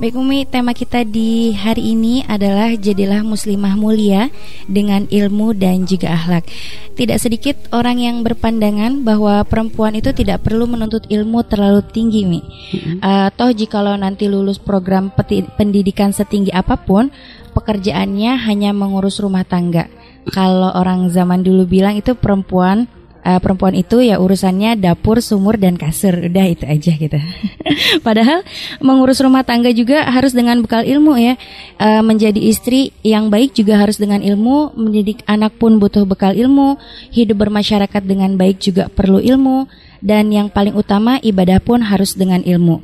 Baik Umi, tema kita di hari ini adalah jadilah muslimah mulia dengan ilmu dan juga akhlak. Tidak sedikit orang yang berpandangan bahwa perempuan itu tidak perlu menuntut ilmu terlalu tinggi, Mi. Mm-hmm. Uh, toh jikalau nanti lulus program pendidikan setinggi apa pun, pekerjaannya hanya mengurus rumah tangga. Kalau orang zaman dulu bilang itu perempuan uh, perempuan itu ya urusannya dapur, sumur dan kasur. Udah itu aja gitu. Padahal mengurus rumah tangga juga harus dengan bekal ilmu ya. Uh, menjadi istri yang baik juga harus dengan ilmu, mendidik anak pun butuh bekal ilmu, hidup bermasyarakat dengan baik juga perlu ilmu dan yang paling utama ibadah pun harus dengan ilmu.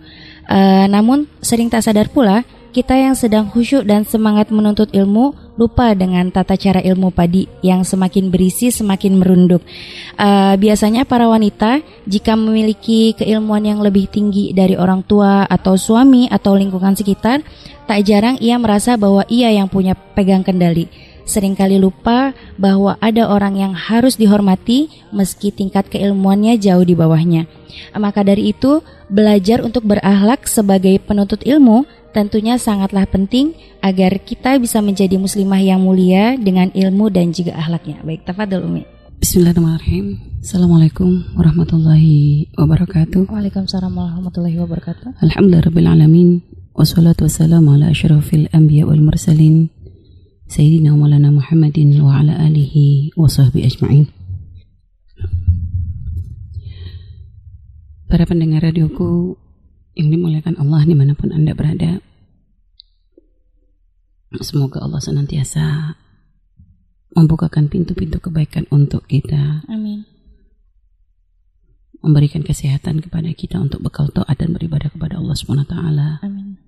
Uh, namun sering tak sadar pula kita yang sedang khusyuk dan semangat menuntut ilmu lupa dengan tata cara ilmu padi yang semakin berisi semakin merunduk. Uh, biasanya para wanita jika memiliki keilmuan yang lebih tinggi dari orang tua atau suami atau lingkungan sekitar, tak jarang ia merasa bahwa ia yang punya pegang kendali. Seringkali lupa bahwa ada orang yang harus dihormati meski tingkat keilmuannya jauh di bawahnya. Maka dari itu, belajar untuk berakhlak sebagai penuntut ilmu tentunya sangatlah penting agar kita bisa menjadi muslimah yang mulia dengan ilmu dan juga akhlaknya. Baik, tafadhol Umi. Bismillahirrahmanirrahim. Assalamualaikum warahmatullahi wabarakatuh. Waalaikumsalam warahmatullahi wabarakatuh. Alhamdulillahirabbil alamin. Wassalatu wassalamu ala asyrafil anbiya wal mursalin Sayyidina Maulana Muhammadin wa ala alihi wa sahbihi ajma'in. Para pendengar radioku yang dimuliakan Allah di mana pun Anda berada. Semoga Allah senantiasa membukakan pintu-pintu kebaikan untuk kita. Amin. Memberikan kesehatan kepada kita untuk bekal taat dan beribadah kepada Allah taala. Amin.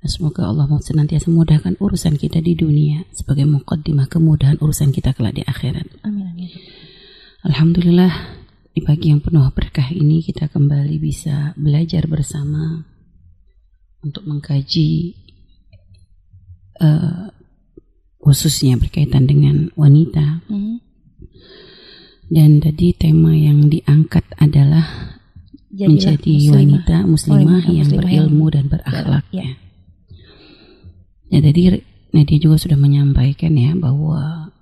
Dan semoga Allah mau senantiasa memudahkan urusan kita di dunia sebagai muqaddimah kemudahan urusan kita kelak di akhirat. Amin. amin. Alhamdulillah di pagi yang penuh berkah ini kita kembali bisa belajar bersama untuk mengkaji uh, khususnya berkaitan dengan wanita. Mm. Dan tadi tema yang diangkat adalah Jadilah menjadi muslimah. wanita muslimah, muslimah yang muslimah berilmu yang dan berakhlak ya. Ya tadi Nadia juga sudah menyampaikan ya bahwa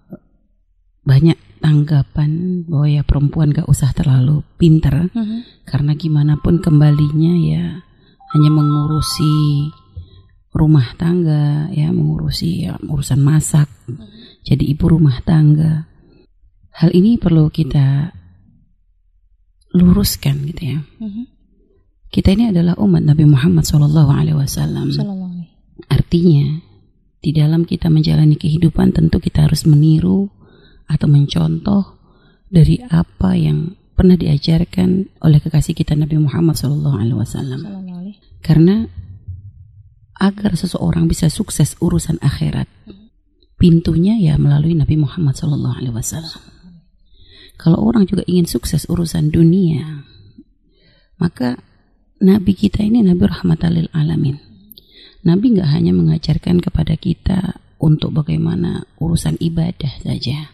banyak tanggapan bahwa ya perempuan gak usah terlalu pinter uh -huh. karena gimana pun kembalinya ya hanya mengurusi rumah tangga ya mengurusi ya, urusan masak uh -huh. jadi ibu rumah tangga hal ini perlu kita luruskan gitu ya uh -huh. kita ini adalah umat Nabi Muhammad Shallallahu Alaihi Wasallam artinya di dalam kita menjalani kehidupan tentu kita harus meniru atau mencontoh dari apa yang pernah diajarkan oleh kekasih kita Nabi Muhammad SAW. Karena agar seseorang bisa sukses urusan akhirat, pintunya ya melalui Nabi Muhammad SAW. Kalau orang juga ingin sukses urusan dunia, maka Nabi kita ini Nabi Rahmatalil Alamin. Nabi nggak hanya mengajarkan kepada kita untuk bagaimana urusan ibadah saja,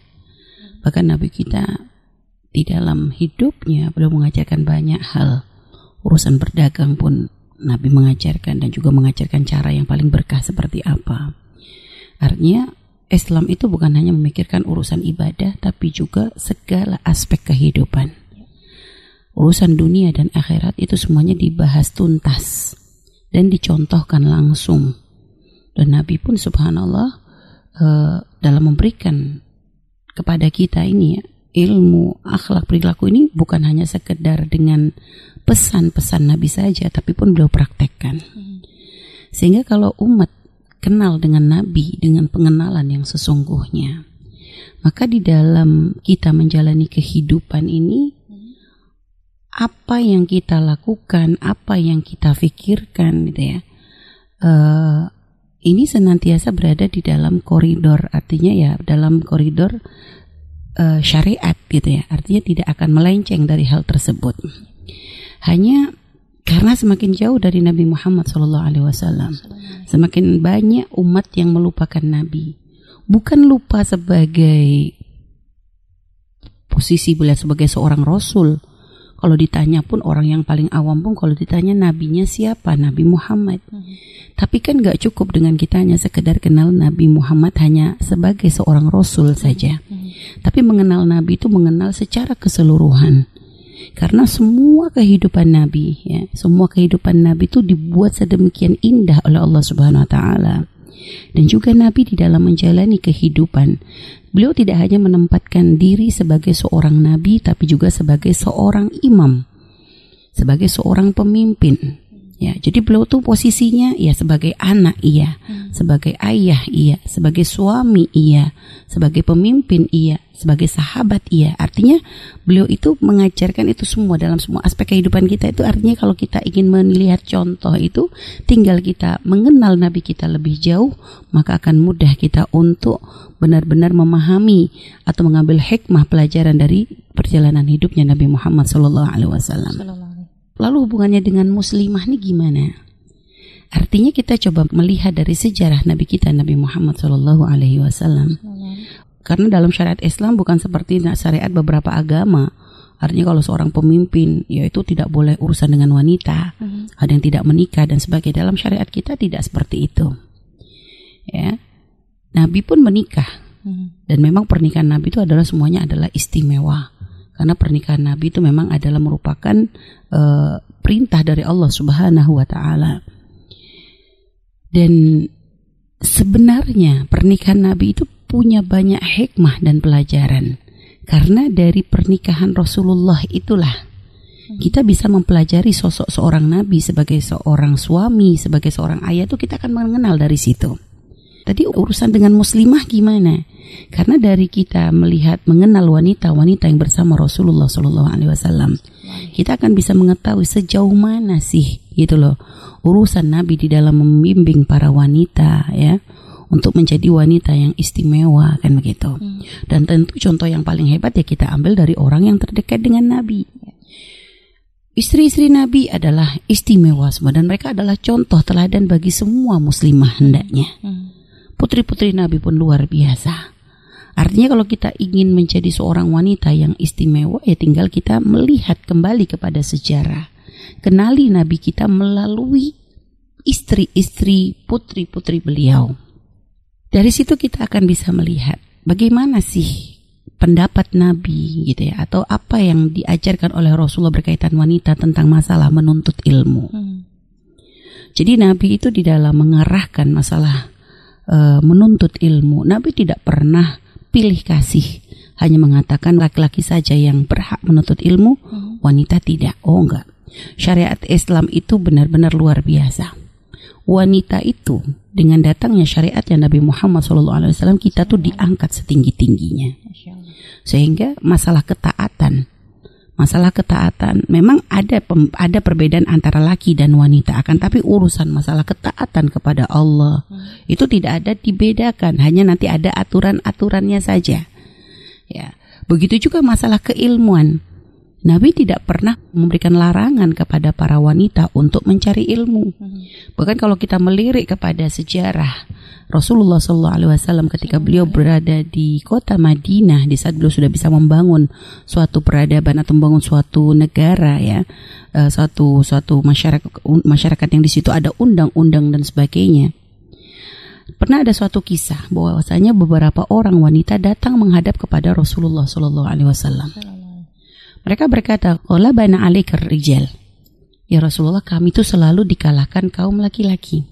Bahkan Nabi kita di dalam hidupnya beliau mengajarkan banyak hal. Urusan berdagang pun Nabi mengajarkan dan juga mengajarkan cara yang paling berkah seperti apa. Artinya Islam itu bukan hanya memikirkan urusan ibadah tapi juga segala aspek kehidupan. Urusan dunia dan akhirat itu semuanya dibahas tuntas dan dicontohkan langsung. Dan Nabi pun subhanallah uh, dalam memberikan kepada kita ini ya, ilmu akhlak perilaku ini bukan hanya sekedar dengan pesan-pesan Nabi saja tapi pun beliau praktekkan. Sehingga kalau umat kenal dengan Nabi dengan pengenalan yang sesungguhnya maka di dalam kita menjalani kehidupan ini apa yang kita lakukan apa yang kita pikirkan gitu ya uh, ini senantiasa berada di dalam koridor artinya ya dalam koridor uh, syariat gitu ya. Artinya tidak akan melenceng dari hal tersebut. Hanya karena semakin jauh dari Nabi Muhammad SAW semakin banyak umat yang melupakan Nabi. Bukan lupa sebagai posisi beliau sebagai seorang rasul Kalau ditanya pun orang yang paling awam pun kalau ditanya nabinya siapa? Nabi Muhammad. Hmm. Tapi kan nggak cukup dengan kita hanya sekedar kenal Nabi Muhammad hanya sebagai seorang rasul saja. Hmm. Tapi mengenal Nabi itu mengenal secara keseluruhan. Karena semua kehidupan Nabi, ya, semua kehidupan Nabi itu dibuat sedemikian indah oleh Allah Subhanahu Wa Taala. Dan juga Nabi di dalam menjalani kehidupan Beliau tidak hanya menempatkan diri sebagai seorang nabi, tapi juga sebagai seorang imam, sebagai seorang pemimpin. Ya, jadi beliau tuh posisinya ya sebagai anak iya, hmm. sebagai ayah iya, sebagai suami iya, sebagai pemimpin iya, sebagai sahabat iya. Artinya beliau itu mengajarkan itu semua dalam semua aspek kehidupan kita itu artinya kalau kita ingin melihat contoh itu tinggal kita mengenal nabi kita lebih jauh, maka akan mudah kita untuk benar-benar memahami atau mengambil hikmah pelajaran dari perjalanan hidupnya Nabi Muhammad sallallahu alaihi wasallam. Lalu hubungannya dengan muslimah ini gimana? Artinya kita coba melihat dari sejarah Nabi kita Nabi Muhammad Shallallahu Alaihi Wasallam. Karena dalam syariat Islam bukan seperti syariat beberapa agama. Artinya kalau seorang pemimpin yaitu tidak boleh urusan dengan wanita, uh-huh. ada yang tidak menikah dan sebagainya. Dalam syariat kita tidak seperti itu. Ya, Nabi pun menikah uh-huh. dan memang pernikahan Nabi itu adalah semuanya adalah istimewa karena pernikahan Nabi itu memang adalah merupakan uh, perintah dari Allah Subhanahu wa taala. Dan sebenarnya pernikahan Nabi itu punya banyak hikmah dan pelajaran. Karena dari pernikahan Rasulullah itulah kita bisa mempelajari sosok seorang nabi sebagai seorang suami, sebagai seorang ayah itu kita akan mengenal dari situ. Tadi urusan dengan muslimah gimana? Karena dari kita melihat mengenal wanita-wanita yang bersama Rasulullah Shallallahu Alaihi Wasallam, kita akan bisa mengetahui sejauh mana sih gitu loh urusan Nabi di dalam membimbing para wanita ya untuk menjadi wanita yang istimewa kan begitu. Hmm. Dan tentu contoh yang paling hebat ya kita ambil dari orang yang terdekat dengan Nabi. Istri-istri Nabi adalah istimewa semua dan mereka adalah contoh teladan bagi semua muslimah hendaknya. Hmm putri-putri Nabi pun luar biasa. Artinya kalau kita ingin menjadi seorang wanita yang istimewa ya tinggal kita melihat kembali kepada sejarah. Kenali Nabi kita melalui istri-istri putri-putri beliau. Dari situ kita akan bisa melihat bagaimana sih pendapat Nabi gitu ya atau apa yang diajarkan oleh Rasulullah berkaitan wanita tentang masalah menuntut ilmu. Hmm. Jadi Nabi itu di dalam mengarahkan masalah uh, menuntut ilmu. Nabi tidak pernah pilih kasih, hanya mengatakan laki-laki saja yang berhak menuntut ilmu, hmm. wanita tidak. Oh enggak. Syariat Islam itu benar-benar luar biasa. Wanita itu dengan datangnya syariat yang Nabi Muhammad SAW kita tuh diangkat setinggi tingginya, sehingga masalah ketaatan masalah ketaatan. Memang ada pem, ada perbedaan antara laki dan wanita akan tapi urusan masalah ketaatan kepada Allah hmm. itu tidak ada dibedakan hanya nanti ada aturan-aturannya saja. Ya begitu juga masalah keilmuan Nabi tidak pernah memberikan larangan kepada para wanita untuk mencari ilmu. Hmm. Bahkan kalau kita melirik kepada sejarah Rasulullah Shallallahu Alaihi Wasallam ketika beliau berada di kota Madinah di saat beliau sudah bisa membangun suatu peradaban atau membangun suatu negara ya uh, suatu suatu masyarakat masyarakat yang di situ ada undang-undang dan sebagainya pernah ada suatu kisah bahwasanya beberapa orang wanita datang menghadap kepada Rasulullah Shallallahu Alaihi Wasallam mereka berkata Allah bana alikar rijal ya Rasulullah kami itu selalu dikalahkan kaum laki-laki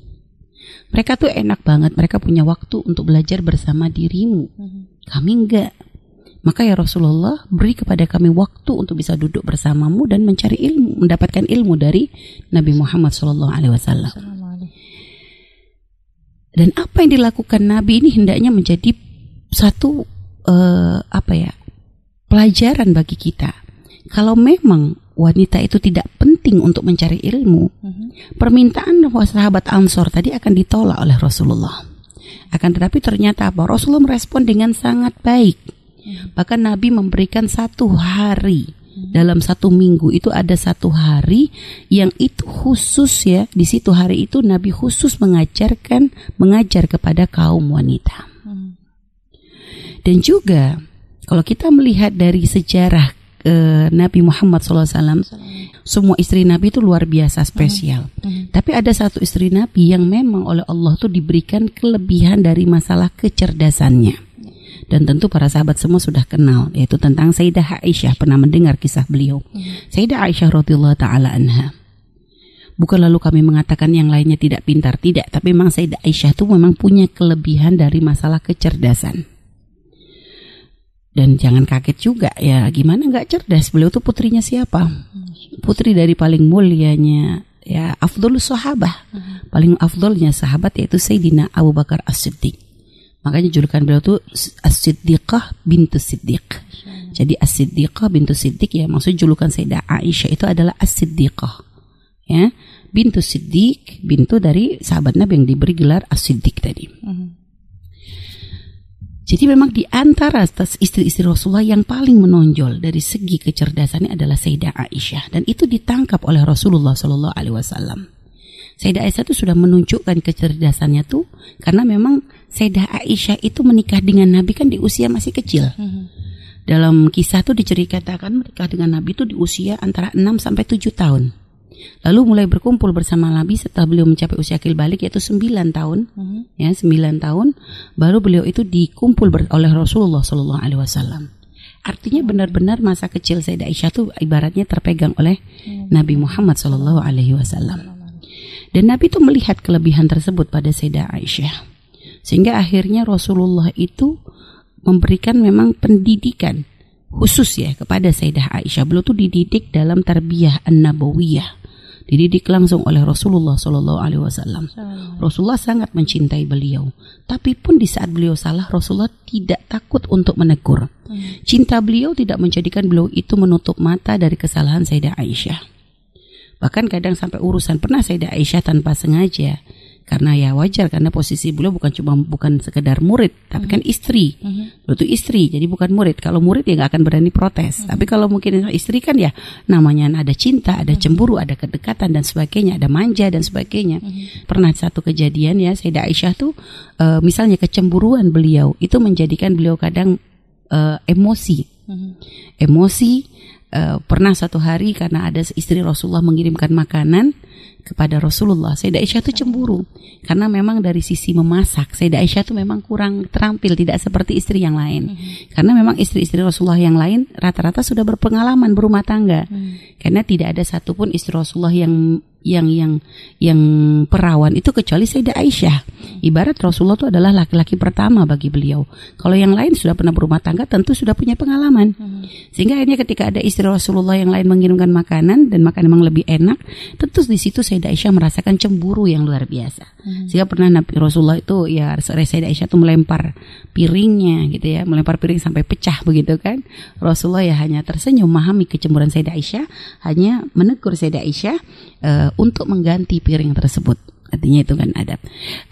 mereka tuh enak banget, mereka punya waktu untuk belajar bersama dirimu. Kami enggak. Maka ya Rasulullah beri kepada kami waktu untuk bisa duduk bersamamu dan mencari ilmu, mendapatkan ilmu dari Nabi Muhammad SAW. Dan apa yang dilakukan Nabi ini hendaknya menjadi satu uh, apa ya pelajaran bagi kita. Kalau memang wanita itu tidak penting untuk mencari ilmu, uh-huh. permintaan sahabat Ansor tadi akan ditolak oleh Rasulullah. Akan tetapi ternyata apa? Rasulullah merespon dengan sangat baik. Uh-huh. Bahkan Nabi memberikan satu hari uh-huh. dalam satu minggu itu ada satu hari yang itu khusus ya di situ hari itu Nabi khusus mengajarkan mengajar kepada kaum wanita. Dan juga kalau kita melihat dari sejarah uh, Nabi Muhammad SAW, semua istri Nabi itu luar biasa spesial. Mm -hmm. Tapi ada satu istri Nabi yang memang oleh Allah tuh diberikan kelebihan dari masalah kecerdasannya. Dan tentu para sahabat semua sudah kenal yaitu tentang Sayyidah Aisyah pernah mendengar kisah beliau. Mm. Sayyidah Aisyah radhiyallahu taala anha. Bukan lalu kami mengatakan yang lainnya tidak pintar, tidak. Tapi memang Sayyidah Aisyah itu memang punya kelebihan dari masalah kecerdasan. Dan jangan kaget juga ya, gimana nggak cerdas? Beliau tuh putrinya siapa? Putri dari paling mulianya ya Afdolus Sahabah. Paling afdolnya sahabat yaitu Sayyidina Abu Bakar As-Siddiq. Makanya julukan beliau tuh As-Siddiqah bintu Siddiq. Jadi As-Siddiqah bintu Siddiq ya maksud julukan Sayyidah Aisyah itu adalah As-Siddiqah. Ya, bintu Siddiq, bintu dari sahabat Nabi yang diberi gelar As-Siddiq tadi. Jadi memang di antara istri-istri Rasulullah yang paling menonjol dari segi kecerdasannya adalah Sayyidah Aisyah dan itu ditangkap oleh Rasulullah Shallallahu Alaihi Wasallam. Sayyidah Aisyah itu sudah menunjukkan kecerdasannya tuh karena memang Sayyidah Aisyah itu menikah dengan Nabi kan di usia masih kecil. Hmm. Dalam kisah tuh diceritakan menikah dengan Nabi itu di usia antara 6 sampai 7 tahun. Lalu mulai berkumpul bersama Nabi setelah beliau mencapai usia akil balik yaitu 9 tahun, uh-huh. ya 9 tahun, baru beliau itu dikumpul oleh Rasulullah Shallallahu Alaihi Wasallam. Artinya benar-benar masa kecil Sayyidah Aisyah itu ibaratnya terpegang oleh uh-huh. Nabi Muhammad Shallallahu Alaihi Wasallam. Dan Nabi itu melihat kelebihan tersebut pada Sayyidah Aisyah, sehingga akhirnya Rasulullah itu memberikan memang pendidikan khusus ya kepada Sayyidah Aisyah. Beliau tuh dididik dalam tarbiyah an-nabawiyah dididik langsung oleh Rasulullah Shallallahu Alaihi Wasallam. Rasulullah sangat mencintai beliau, tapi pun di saat beliau salah, Rasulullah tidak takut untuk menegur. Hmm. Cinta beliau tidak menjadikan beliau itu menutup mata dari kesalahan Sayyidah Aisyah. Bahkan kadang sampai urusan pernah Sayyidah Aisyah tanpa sengaja karena ya wajar karena posisi beliau bukan cuma bukan sekedar murid tapi kan istri mm-hmm. itu istri jadi bukan murid kalau murid ya nggak akan berani protes mm-hmm. tapi kalau mungkin istri kan ya namanya ada cinta ada cemburu ada kedekatan dan sebagainya ada manja dan sebagainya mm-hmm. pernah satu kejadian ya Sayyidah Aisyah tuh uh, misalnya kecemburuan beliau itu menjadikan beliau kadang uh, emosi mm-hmm. emosi uh, pernah satu hari karena ada istri Rasulullah mengirimkan makanan kepada Rasulullah. Sayyidah Aisyah itu cemburu karena memang dari sisi memasak Sayyidah Aisyah itu memang kurang terampil tidak seperti istri yang lain. Mm -hmm. Karena memang istri-istri Rasulullah yang lain rata-rata sudah berpengalaman berumah tangga. Mm. Karena tidak ada satupun istri Rasulullah yang yang yang yang perawan itu kecuali Sayyidah Aisyah. Ibarat Rasulullah itu adalah laki-laki pertama bagi beliau. Kalau yang lain sudah pernah berumah tangga tentu sudah punya pengalaman. Hmm. Sehingga akhirnya ketika ada istri Rasulullah yang lain mengirimkan makanan dan makan memang lebih enak, tentu di situ Sayyidah Aisyah merasakan cemburu yang luar biasa. Hmm. Sehingga pernah Nabi Rasulullah itu ya Sayyidah Aisyah itu melempar piringnya gitu ya, melempar piring sampai pecah begitu kan. Rasulullah ya hanya tersenyum memahami kecemburuan Sayyidah Aisyah, hanya menegur Sayyidah Aisyah uh, untuk mengganti piring tersebut. Artinya itu kan adab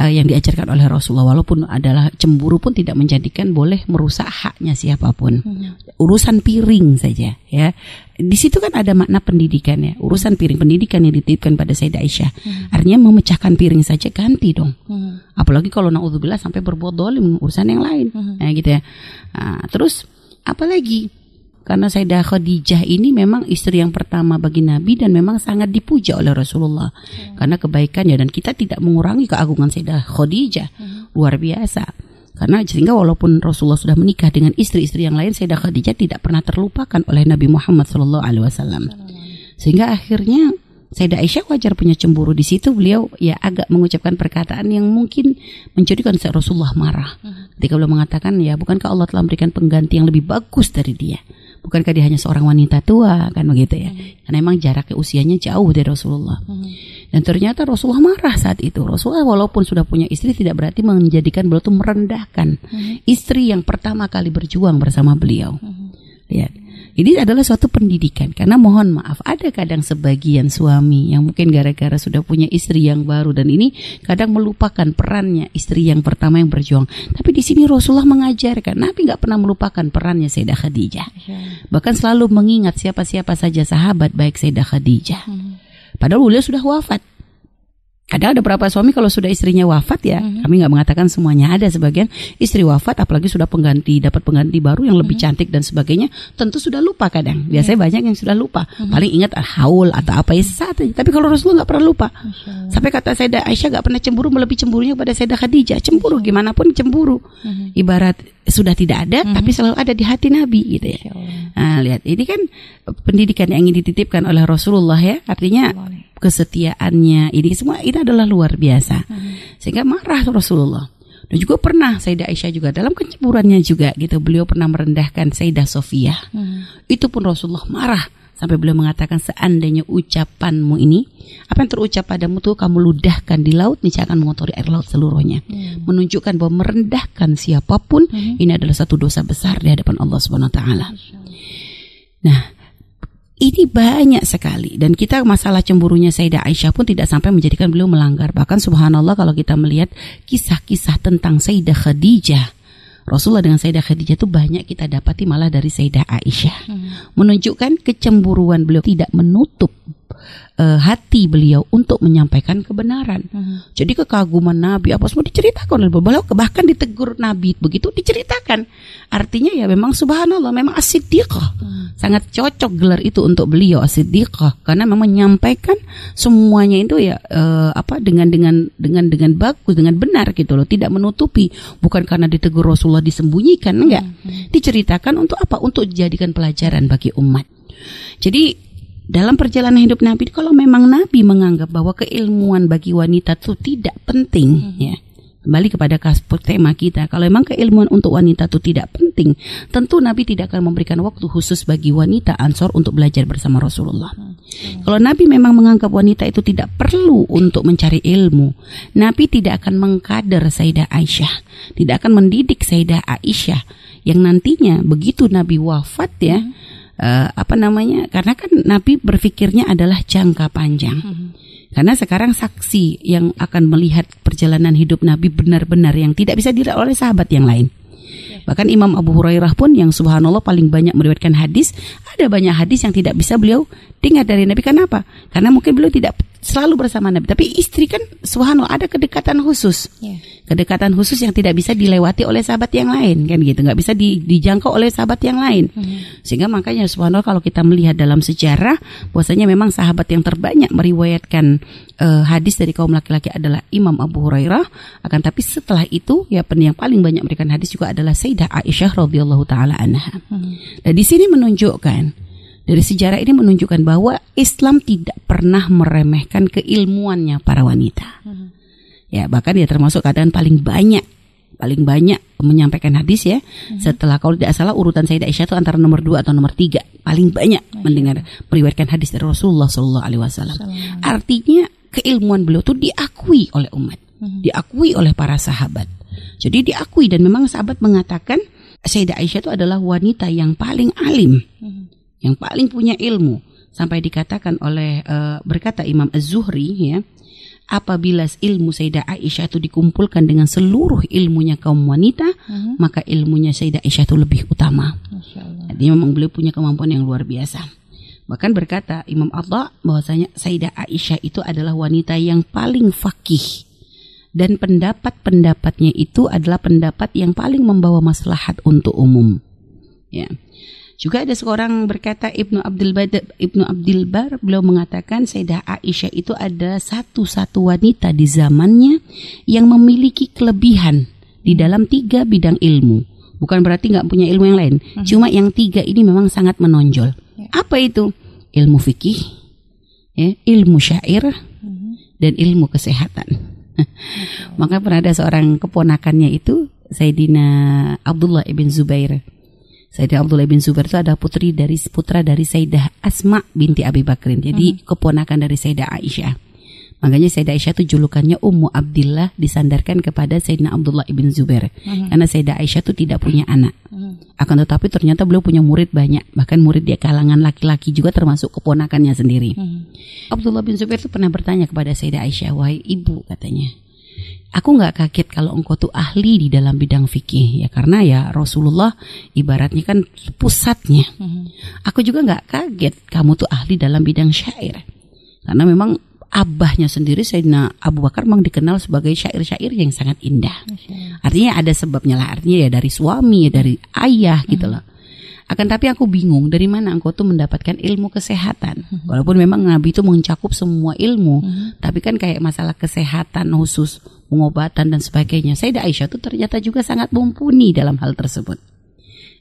uh, yang diajarkan oleh Rasulullah walaupun adalah cemburu pun tidak menjadikan boleh merusak haknya siapa pun. Hmm. Urusan piring saja ya. Di situ kan ada makna pendidikan ya. Urusan piring pendidikan yang dititipkan pada Sayyidah Aisyah. Hmm. Artinya memecahkan piring saja ganti dong. Hmm. Apalagi kalau naudzubillah sampai berbuat dolim urusan yang lain. Hmm. Nah, gitu ya. Nah, terus apalagi karena Sayyidah Khadijah ini memang istri yang pertama bagi Nabi dan memang sangat dipuja oleh Rasulullah. Hmm. karena kebaikannya dan kita tidak mengurangi keagungan Sayyidah Khadijah. Hmm. luar biasa. Karena sehingga walaupun Rasulullah sudah menikah dengan istri-istri yang lain Sayyidah Khadijah tidak pernah terlupakan oleh Nabi Muhammad SAW sehingga akhirnya Sayyidah Aisyah wajar punya cemburu di situ. Beliau ya agak mengucapkan perkataan yang mungkin menjadikan Rasulullah marah. Hmm. ketika beliau mengatakan ya bukankah Allah telah memberikan pengganti yang lebih bagus dari dia Bukankah dia hanya seorang wanita tua kan begitu ya? Hmm. Karena memang jaraknya usianya jauh dari Rasulullah. Hmm. Dan ternyata Rasulullah marah saat itu. Rasulullah walaupun sudah punya istri tidak berarti menjadikan beliau itu merendahkan hmm. istri yang pertama kali berjuang bersama beliau. Hmm. Lihat ini adalah suatu pendidikan karena mohon maaf ada kadang sebagian suami yang mungkin gara-gara sudah punya istri yang baru dan ini kadang melupakan perannya istri yang pertama yang berjuang. Tapi di sini Rasulullah mengajarkan Nabi nggak pernah melupakan perannya Sayyidah Khadijah. Bahkan selalu mengingat siapa-siapa saja sahabat baik Sayyidah Khadijah. Hmm. Padahal beliau sudah wafat. Kadang ada beberapa suami kalau sudah istrinya wafat ya, mm-hmm. kami nggak mengatakan semuanya ada sebagian istri wafat, apalagi sudah pengganti dapat pengganti baru yang lebih mm-hmm. cantik dan sebagainya, tentu sudah lupa kadang. Biasanya yeah. banyak yang sudah lupa, mm-hmm. paling ingat ah, haul atau apa ya saat aja. Tapi kalau Rasulullah nggak pernah lupa. Sampai kata Sayyidah Aisyah nggak pernah cemburu melebihi cemburunya pada Sayyidah Khadijah. Cemburu gimana pun cemburu. Mm-hmm. Ibarat sudah tidak ada, mm-hmm. tapi selalu ada di hati Nabi gitu ya. Nah, lihat ini kan pendidikan yang ingin dititipkan oleh Rasulullah ya, artinya kesetiaannya ini semua ini adalah luar biasa hmm. sehingga marah Rasulullah dan juga pernah Sayyidah Aisyah juga dalam kecemburuannya juga gitu beliau pernah merendahkan Sayyidah Sofia hmm. itu pun Rasulullah marah sampai beliau mengatakan seandainya ucapanmu ini apa yang terucap padamu tuh kamu ludahkan di laut niscaya akan mengotori air laut seluruhnya hmm. menunjukkan bahwa merendahkan siapa pun hmm. ini adalah satu dosa besar di hadapan Allah Subhanahu wa taala. Nah, ini banyak sekali dan kita masalah cemburunya Sayyidah Aisyah pun tidak sampai menjadikan beliau melanggar. Bahkan subhanallah kalau kita melihat kisah-kisah tentang Sayyidah Khadijah Rasulullah dengan Sayyidah Khadijah itu banyak kita dapati malah dari Sayyidah Aisyah. Hmm. Menunjukkan kecemburuan beliau tidak menutup uh, hati beliau untuk menyampaikan kebenaran. Hmm. Jadi kekaguman Nabi apa semua diceritakan oleh beliau bahkan ditegur Nabi begitu diceritakan. Artinya ya memang subhanallah memang asiddiqah. Hmm. Sangat cocok gelar itu untuk beliau asiddiqah karena memang menyampaikan semuanya itu ya uh, apa dengan dengan dengan dengan bagus dengan benar gitu loh, tidak menutupi bukan karena ditegur Rasulullah disembunyikan enggak. Hmm. Diceritakan untuk apa? Untuk dijadikan pelajaran bagi umat. Jadi dalam perjalanan hidup Nabi kalau memang Nabi menganggap bahwa keilmuan bagi wanita itu tidak penting hmm. ya kembali kepada kasput tema kita kalau memang keilmuan untuk wanita itu tidak penting tentu Nabi tidak akan memberikan waktu khusus bagi wanita ansor untuk belajar bersama Rasulullah. Hmm. kalau Nabi memang menganggap wanita itu tidak perlu untuk mencari ilmu Nabi tidak akan mengkader Sayyidah Aisyah tidak akan mendidik Sayyidah Aisyah. Yang nantinya begitu Nabi wafat ya hmm uh, apa namanya? Karena kan Nabi berpikirnya adalah jangka panjang. Hmm. Karena sekarang saksi yang akan melihat perjalanan hidup Nabi benar-benar yang tidak bisa dilihat oleh sahabat yang lain. Bahkan Imam Abu Hurairah pun yang subhanallah paling banyak meriwayatkan hadis, ada banyak hadis yang tidak bisa beliau dengar dari Nabi. Kenapa? Karena mungkin beliau tidak selalu bersama Nabi. Tapi istri kan subhanallah ada kedekatan khusus. Yeah. Kedekatan khusus yang tidak bisa dilewati oleh sahabat yang lain kan gitu. nggak bisa di, dijangkau oleh sahabat yang lain. Mm. Sehingga makanya subhanallah kalau kita melihat dalam sejarah bahwasanya memang sahabat yang terbanyak meriwayatkan uh, hadis dari kaum laki-laki adalah Imam Abu Hurairah. Akan tapi setelah itu ya yang paling banyak memberikan hadis juga adalah Sayyidah Aisyah radhiyallahu taala anha. Mm. Nah, di sini menunjukkan dari sejarah ini menunjukkan bahwa Islam tidak pernah meremehkan keilmuannya para wanita. Hmm. Ya, bahkan dia termasuk keadaan paling banyak paling banyak menyampaikan hadis ya. Hmm. Setelah kalau tidak salah urutan Sayyidah Aisyah itu antara nomor dua atau nomor tiga paling banyak Masya. mendengar meriwayatkan hadis dari Rasulullah Shallallahu Alaihi Wasallam. Artinya keilmuan beliau itu diakui oleh umat, hmm. diakui oleh para sahabat. Jadi diakui dan memang sahabat mengatakan Sayyidah Aisyah itu adalah wanita yang paling alim. Hmm yang paling punya ilmu sampai dikatakan oleh uh, berkata Imam Az-Zuhri ya apabila ilmu Sayyidah Aisyah itu dikumpulkan dengan seluruh ilmunya kaum wanita uh-huh. maka ilmunya Sayyidah Aisyah itu lebih utama. Jadi memang beliau punya kemampuan yang luar biasa. Bahkan berkata Imam Allah bahwasanya Sayyidah Aisyah itu adalah wanita yang paling fakih dan pendapat-pendapatnya itu adalah pendapat yang paling membawa maslahat untuk umum. Ya juga ada seorang berkata Ibnu Abdul Bar, Ibnu Abdul Bar beliau mengatakan Sayyidah Aisyah itu ada satu-satu wanita di zamannya yang memiliki kelebihan di dalam tiga bidang ilmu. Bukan berarti nggak punya ilmu yang lain. Hmm. Cuma yang tiga ini memang sangat menonjol. Ya. Apa itu? Ilmu fikih, ya, ilmu syair, hmm. dan ilmu kesehatan. Maka pernah ada seorang keponakannya itu Sayyidina Abdullah ibn Zubair Sayyidah Abdullah bin Zubair itu ada putri dari putra dari Sayyidah Asma binti Abi Bakrin. Jadi hmm. keponakan dari Sayyidah Aisyah. Makanya Sayyidah Aisyah itu julukannya Ummu Abdillah disandarkan kepada Sayyidina Abdullah bin Zubair. Hmm. Karena Sayyidah Aisyah itu tidak punya anak. Hmm. Akan tetapi ternyata beliau punya murid banyak. Bahkan murid dia kalangan laki-laki juga termasuk keponakannya sendiri. Hmm. Abdullah bin Zubair itu pernah bertanya kepada Sayyidah Aisyah, "Wahai ibu," katanya, Aku nggak kaget kalau engkau tuh ahli di dalam bidang fikih ya karena ya Rasulullah ibaratnya kan pusatnya. Hmm. Aku juga nggak kaget kamu tuh ahli dalam bidang syair karena memang abahnya sendiri Sayyidina Abu Bakar memang dikenal sebagai syair-syair yang sangat indah. Artinya ada sebabnya lah. Artinya ya dari suami, ya dari ayah gitu loh. Akan tapi aku bingung dari mana engkau tuh mendapatkan ilmu kesehatan. Walaupun memang Nabi itu mencakup semua ilmu, tapi kan kayak masalah kesehatan khusus, pengobatan dan sebagainya. Sayyidah Aisyah tuh ternyata juga sangat mumpuni dalam hal tersebut.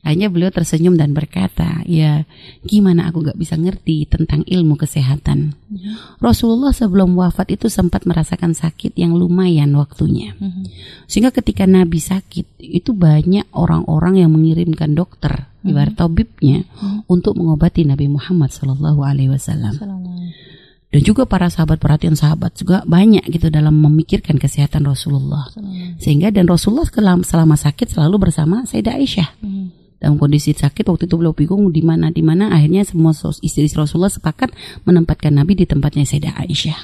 Hanya beliau tersenyum dan berkata, ya gimana aku gak bisa ngerti tentang ilmu kesehatan. Ya. Rasulullah sebelum wafat itu sempat merasakan sakit yang lumayan waktunya. Hmm. Sehingga ketika Nabi sakit, itu banyak orang-orang yang mengirimkan dokter, hmm. ibarat tabibnya, hmm. untuk mengobati Nabi Muhammad Sallallahu Alaihi Wasallam. Dan juga para sahabat perhatian sahabat juga banyak gitu dalam memikirkan kesehatan Rasulullah. Sehingga dan Rasulullah selama sakit selalu bersama Sayyidah Aisyah dalam kondisi sakit waktu itu beliau bingung di mana di mana akhirnya semua istri Rasulullah sepakat menempatkan Nabi di tempatnya Sayyidah Aisyah.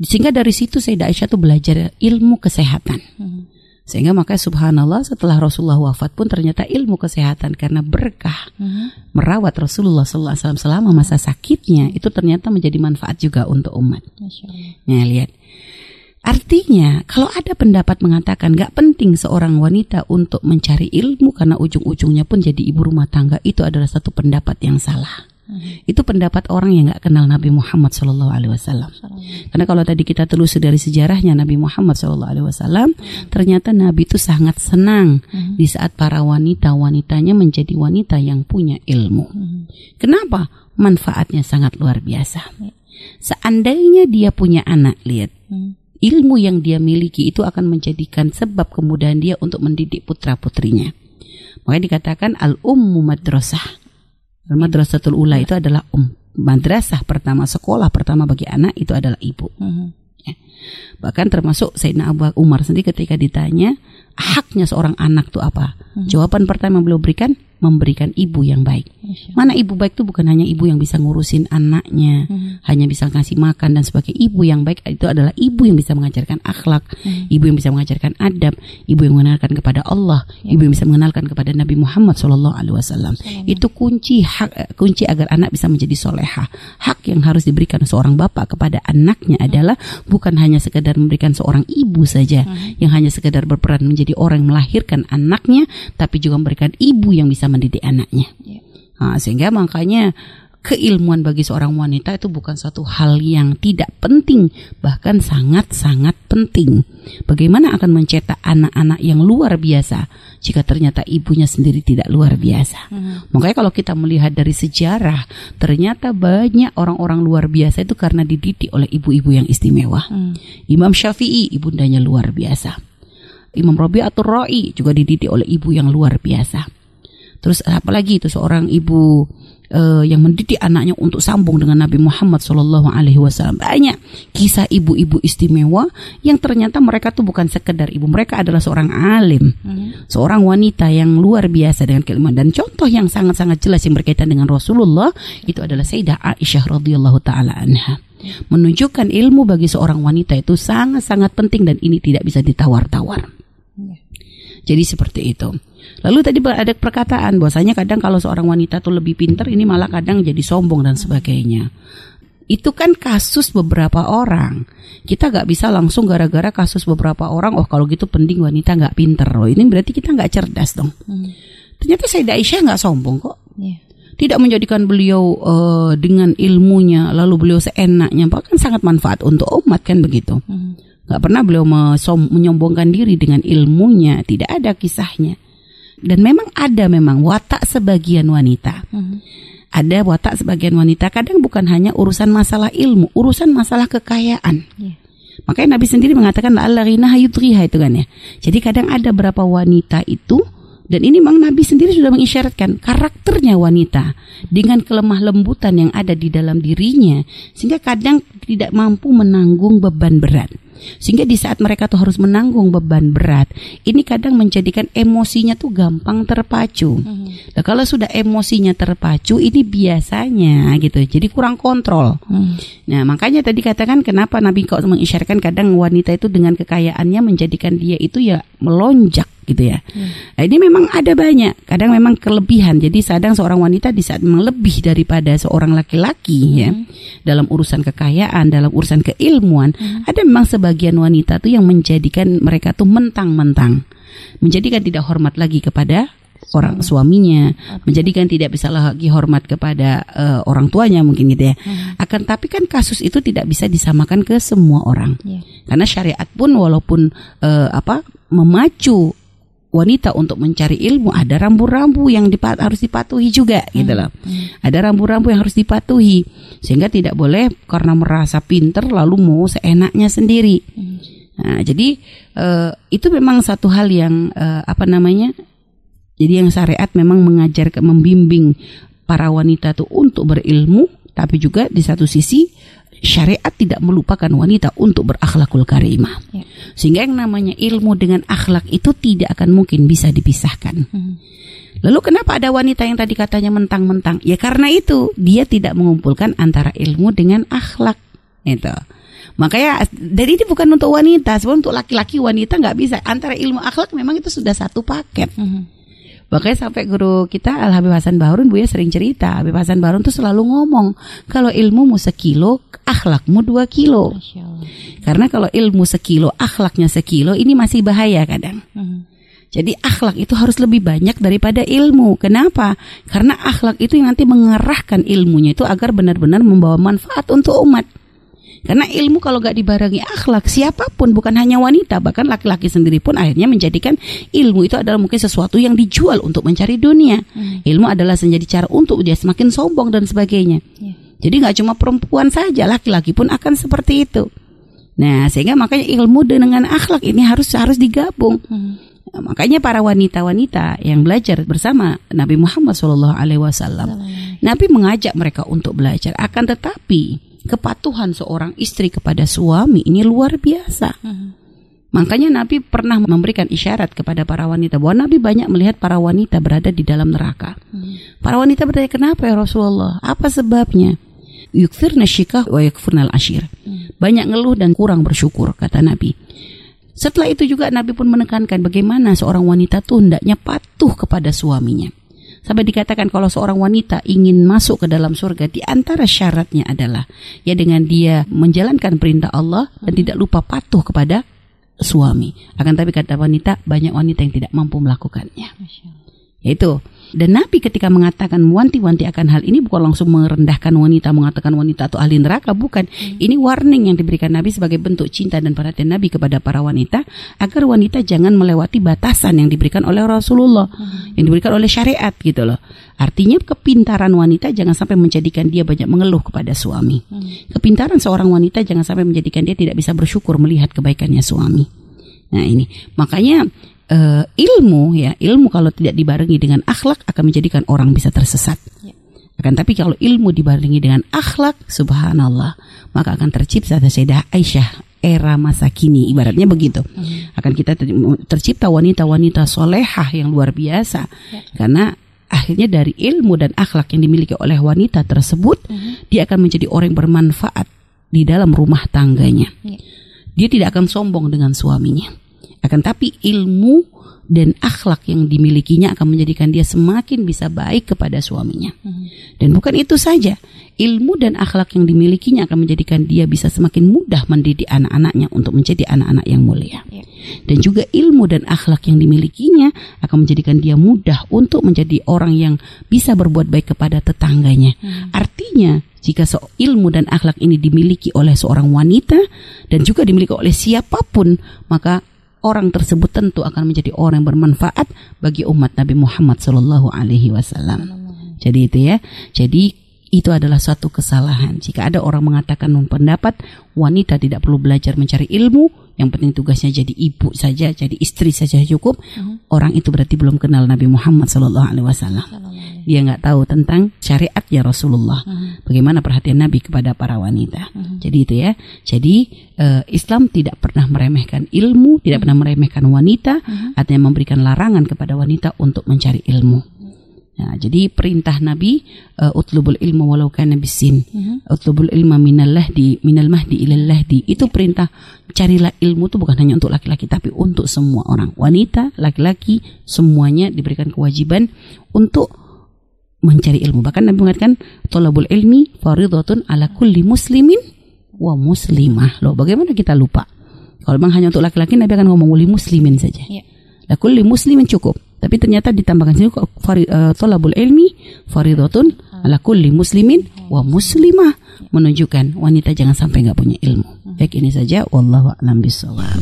Sehingga dari situ Sayyidah Aisyah tuh belajar ilmu kesehatan. Hmm. Sehingga makanya subhanallah setelah Rasulullah wafat pun ternyata ilmu kesehatan karena berkah hmm. merawat Rasulullah SAW selama masa sakitnya itu ternyata menjadi manfaat juga untuk umat. Nah lihat Artinya, kalau ada pendapat mengatakan gak penting seorang wanita untuk mencari ilmu karena ujung-ujungnya pun jadi ibu rumah tangga, itu adalah satu pendapat yang salah. Hmm. Itu pendapat orang yang gak kenal Nabi Muhammad Shallallahu Alaihi Wasallam. Karena kalau tadi kita telusur dari sejarahnya Nabi Muhammad Shallallahu Alaihi Wasallam, ternyata Nabi itu sangat senang hmm. di saat para wanita wanitanya menjadi wanita yang punya ilmu. Hmm. Kenapa? Manfaatnya sangat luar biasa. Ya. Seandainya dia punya anak, lihat. Ilmu yang dia miliki itu akan menjadikan sebab kemudahan dia untuk mendidik putra-putrinya. Makanya dikatakan al-ummu madrasah. Al-madrasatul ula itu adalah um. Madrasah pertama, sekolah pertama bagi anak itu adalah ibu. Uh ya. Bahkan termasuk Sayyidina Abu Umar sendiri ketika ditanya haknya seorang anak itu apa? Uh Jawaban pertama yang beliau berikan memberikan ibu yang baik. Mana ibu baik itu bukan hanya ibu yang bisa ngurusin anaknya, hmm. hanya bisa ngasih makan dan sebagai ibu yang baik itu adalah ibu yang bisa mengajarkan akhlak, hmm. ibu yang bisa mengajarkan adab, ibu yang mengenalkan kepada Allah, ya. ibu yang bisa mengenalkan kepada Nabi Muhammad Shallallahu Alaihi Wasallam. Itu kunci hak kunci agar anak bisa menjadi soleha. Hak yang harus diberikan seorang bapak kepada anaknya hmm. adalah bukan hanya sekedar memberikan seorang ibu saja hmm. yang hanya sekedar berperan menjadi orang yang melahirkan anaknya, tapi juga memberikan ibu yang bisa mendidik anaknya. Yeah. Nah, sehingga makanya keilmuan bagi seorang wanita itu bukan suatu hal yang tidak penting, bahkan sangat-sangat penting. Bagaimana akan mencetak anak-anak yang luar biasa jika ternyata ibunya sendiri tidak luar biasa? Hmm. Makanya kalau kita melihat dari sejarah, ternyata banyak orang-orang luar biasa itu karena dididik oleh ibu-ibu yang istimewa. Hmm. Imam Syafi'i ibundanya luar biasa. Imam Rabi'atul Ra'i juga dididik oleh ibu yang luar biasa. Terus apalagi itu seorang ibu uh, yang mendidik anaknya untuk sambung dengan Nabi Muhammad Shallallahu Alaihi Wasallam. Banyak kisah ibu-ibu istimewa yang ternyata mereka tuh bukan sekedar ibu, mereka adalah seorang alim, hmm. seorang wanita yang luar biasa dengan keilmuan. Dan contoh yang sangat-sangat jelas yang berkaitan dengan Rasulullah itu adalah Sayyidah Aisyah radhiyallahu taala anha. Menunjukkan ilmu bagi seorang wanita itu sangat-sangat penting dan ini tidak bisa ditawar-tawar. Jadi seperti itu. Lalu tadi ada perkataan bahwasanya kadang kalau seorang wanita tuh lebih pintar ini malah kadang jadi sombong dan sebagainya. Itu kan kasus beberapa orang. Kita nggak bisa langsung gara-gara kasus beberapa orang. Oh kalau gitu penting wanita nggak pinter loh. Ini berarti kita nggak cerdas dong. Hmm. Ternyata saya Aisyah nggak sombong kok. Yeah. Tidak menjadikan beliau uh, dengan ilmunya lalu beliau seenaknya bahkan sangat manfaat untuk umat kan begitu. Hmm. Gak pernah beliau menyombongkan diri dengan ilmunya, tidak ada kisahnya. Dan memang ada memang watak sebagian wanita. Hmm. Ada watak sebagian wanita kadang bukan hanya urusan masalah ilmu, urusan masalah kekayaan. Yeah. Makanya Nabi sendiri mengatakan Allah hayudriha itu kan ya. Jadi kadang ada berapa wanita itu dan ini memang Nabi sendiri sudah mengisyaratkan karakternya wanita dengan kelemah lembutan yang ada di dalam dirinya sehingga kadang tidak mampu menanggung beban berat. Sehingga di saat mereka tuh harus menanggung beban berat, ini kadang menjadikan emosinya tuh gampang terpacu. Hmm. Nah, kalau sudah emosinya terpacu, ini biasanya gitu, jadi kurang kontrol. Hmm. Nah, makanya tadi katakan kenapa Nabi kok mengisyaratkan kadang wanita itu dengan kekayaannya menjadikan dia itu ya melonjak gitu ya. Hmm. Nah, ini memang ada banyak, kadang memang kelebihan. Jadi kadang seorang wanita di saat memang lebih daripada seorang laki-laki ya. hmm. ya dalam urusan kekayaan, dalam urusan keilmuan. Hmm. Ada memang sebagian wanita tuh yang menjadikan mereka tuh mentang-mentang menjadikan tidak hormat lagi kepada orang suaminya, menjadikan tidak bisa lagi hormat kepada uh, orang tuanya mungkin gitu ya. Hmm. Akan tapi kan kasus itu tidak bisa disamakan ke semua orang. Yeah. Karena syariat pun walaupun uh, apa memacu wanita untuk mencari ilmu ada rambu-rambu yang dipat harus dipatuhi juga hmm. gitu loh. Hmm. Ada rambu-rambu yang harus dipatuhi sehingga tidak boleh karena merasa pinter lalu mau seenaknya sendiri. Hmm. Nah, jadi uh, itu memang satu hal yang uh, apa namanya jadi yang syariat memang mengajar membimbing para wanita itu untuk berilmu, tapi juga di satu sisi syariat tidak melupakan wanita untuk berakhlakul karimah. Ya. Sehingga yang namanya ilmu dengan akhlak itu tidak akan mungkin bisa dipisahkan. Hmm. Lalu kenapa ada wanita yang tadi katanya mentang-mentang? Ya karena itu dia tidak mengumpulkan antara ilmu dengan akhlak. Itu. Makanya dari ini bukan untuk wanita, sebenarnya untuk laki-laki wanita nggak bisa. Antara ilmu akhlak memang itu sudah satu paket. Hmm. Makanya sampai guru kita Al Habib Hasan Bahrun Bu ya sering cerita. Habib Hasan Bahrun tuh selalu ngomong kalau ilmu mu sekilo, akhlakmu dua kilo. Karena kalau ilmu sekilo, akhlaknya sekilo, ini masih bahaya kadang. Hmm. Jadi akhlak itu harus lebih banyak daripada ilmu. Kenapa? Karena akhlak itu yang nanti mengerahkan ilmunya itu agar benar-benar membawa manfaat untuk umat. Karena ilmu kalau gak dibarengi akhlak, siapa pun bukan hanya wanita, bahkan laki-laki sendiri pun akhirnya menjadikan ilmu itu adalah mungkin sesuatu yang dijual untuk mencari dunia. Hmm. Ilmu adalah menjadi cara untuk dia semakin sombong dan sebagainya. Yeah. Jadi nggak cuma perempuan saja, laki-laki pun akan seperti itu. Nah, sehingga makanya ilmu dengan akhlak ini harus harus digabung. Hmm. Nah, makanya para wanita-wanita yang belajar bersama Nabi Muhammad SAW, Nabi mengajak mereka untuk belajar. Akan tetapi kepatuhan seorang istri kepada suami ini luar biasa. Hmm. Makanya Nabi pernah memberikan isyarat kepada para wanita bahwa Nabi banyak melihat para wanita berada di dalam neraka. Hmm. Para wanita bertanya, "Kenapa ya Rasulullah? Apa sebabnya?" Yukfirna syikah wa yakfurnal ashir. Hmm. Banyak ngeluh dan kurang bersyukur kata Nabi. Setelah itu juga Nabi pun menekankan bagaimana seorang wanita tuh hendaknya patuh kepada suaminya. Sampai dikatakan kalau seorang wanita ingin masuk ke dalam surga di antara syaratnya adalah ya dengan dia menjalankan perintah Allah dan tidak lupa patuh kepada suami. Akan tapi kata wanita banyak wanita yang tidak mampu melakukannya. Itu dan Nabi ketika mengatakan wanti-wanti akan hal ini bukan langsung merendahkan wanita, mengatakan wanita atau ahli neraka, bukan. Hmm. Ini warning yang diberikan Nabi sebagai bentuk cinta dan perhatian Nabi kepada para wanita agar wanita jangan melewati batasan yang diberikan oleh Rasulullah, hmm. yang diberikan oleh syariat gitu loh. Artinya kepintaran wanita jangan sampai menjadikan dia banyak mengeluh kepada suami. Hmm. Kepintaran seorang wanita jangan sampai menjadikan dia tidak bisa bersyukur melihat kebaikannya suami. Nah ini makanya uh, ilmu ya ilmu kalau tidak dibarengi dengan akhlak akan menjadikan orang bisa tersesat. Ya. Akan tapi kalau ilmu dibarengi dengan akhlak, subhanallah, maka akan tercipta Sayyidah Aisyah era masa kini ibaratnya begitu hmm. akan kita tercipta wanita-wanita solehah yang luar biasa ya. karena akhirnya dari ilmu dan akhlak yang dimiliki oleh wanita tersebut hmm. dia akan menjadi orang yang bermanfaat di dalam rumah tangganya ya. dia tidak akan sombong dengan suaminya akan tapi ilmu dan akhlak yang dimilikinya akan menjadikan dia semakin bisa baik kepada suaminya. Hmm. Dan bukan itu saja, ilmu dan akhlak yang dimilikinya akan menjadikan dia bisa semakin mudah mendidik anak-anaknya untuk menjadi anak-anak yang mulia. Yeah. Dan juga ilmu dan akhlak yang dimilikinya akan menjadikan dia mudah untuk menjadi orang yang bisa berbuat baik kepada tetangganya. Hmm. Artinya, jika so ilmu dan akhlak ini dimiliki oleh seorang wanita dan juga dimiliki oleh siapa pun, maka orang tersebut tentu akan menjadi orang yang bermanfaat bagi umat Nabi Muhammad Shallallahu Alaihi Wasallam. Jadi itu ya. Jadi itu adalah suatu kesalahan. Jika ada orang mengatakan pendapat wanita tidak perlu belajar mencari ilmu, yang penting tugasnya jadi ibu saja, jadi istri saja cukup. Uh-huh. Orang itu berarti belum kenal Nabi Muhammad Shallallahu Alaihi Wasallam. Dia nggak tahu tentang syariatnya Rasulullah. Uh-huh. Bagaimana perhatian Nabi kepada para wanita. Uh-huh. Jadi itu ya. Jadi uh, Islam tidak pernah meremehkan ilmu, tidak pernah meremehkan wanita, uh-huh. artinya memberikan larangan kepada wanita untuk mencari ilmu. Nah, jadi perintah Nabi uh, utlubul ilmu walau kana bisin. Uh-huh. Utlubul ilma minallah di minal mahdi ilal lahdi. Itu perintah carilah ilmu itu bukan hanya untuk laki-laki tapi untuk semua orang. Wanita, laki-laki semuanya diberikan kewajiban untuk mencari ilmu. Bahkan Nabi mengatakan tolabul ilmi fardhatun ala kulli muslimin wa muslimah. Loh, bagaimana kita lupa? Kalau memang hanya untuk laki-laki Nabi akan ngomong muslimin saja. Yeah. La kulli muslimin cukup. Tapi ternyata ditambahkan sini uh, tolabul ilmi faridatun ala kulli muslimin wa muslimah menunjukkan wanita jangan sampai nggak punya ilmu. Baik ini saja wallahu a'lam bishawab.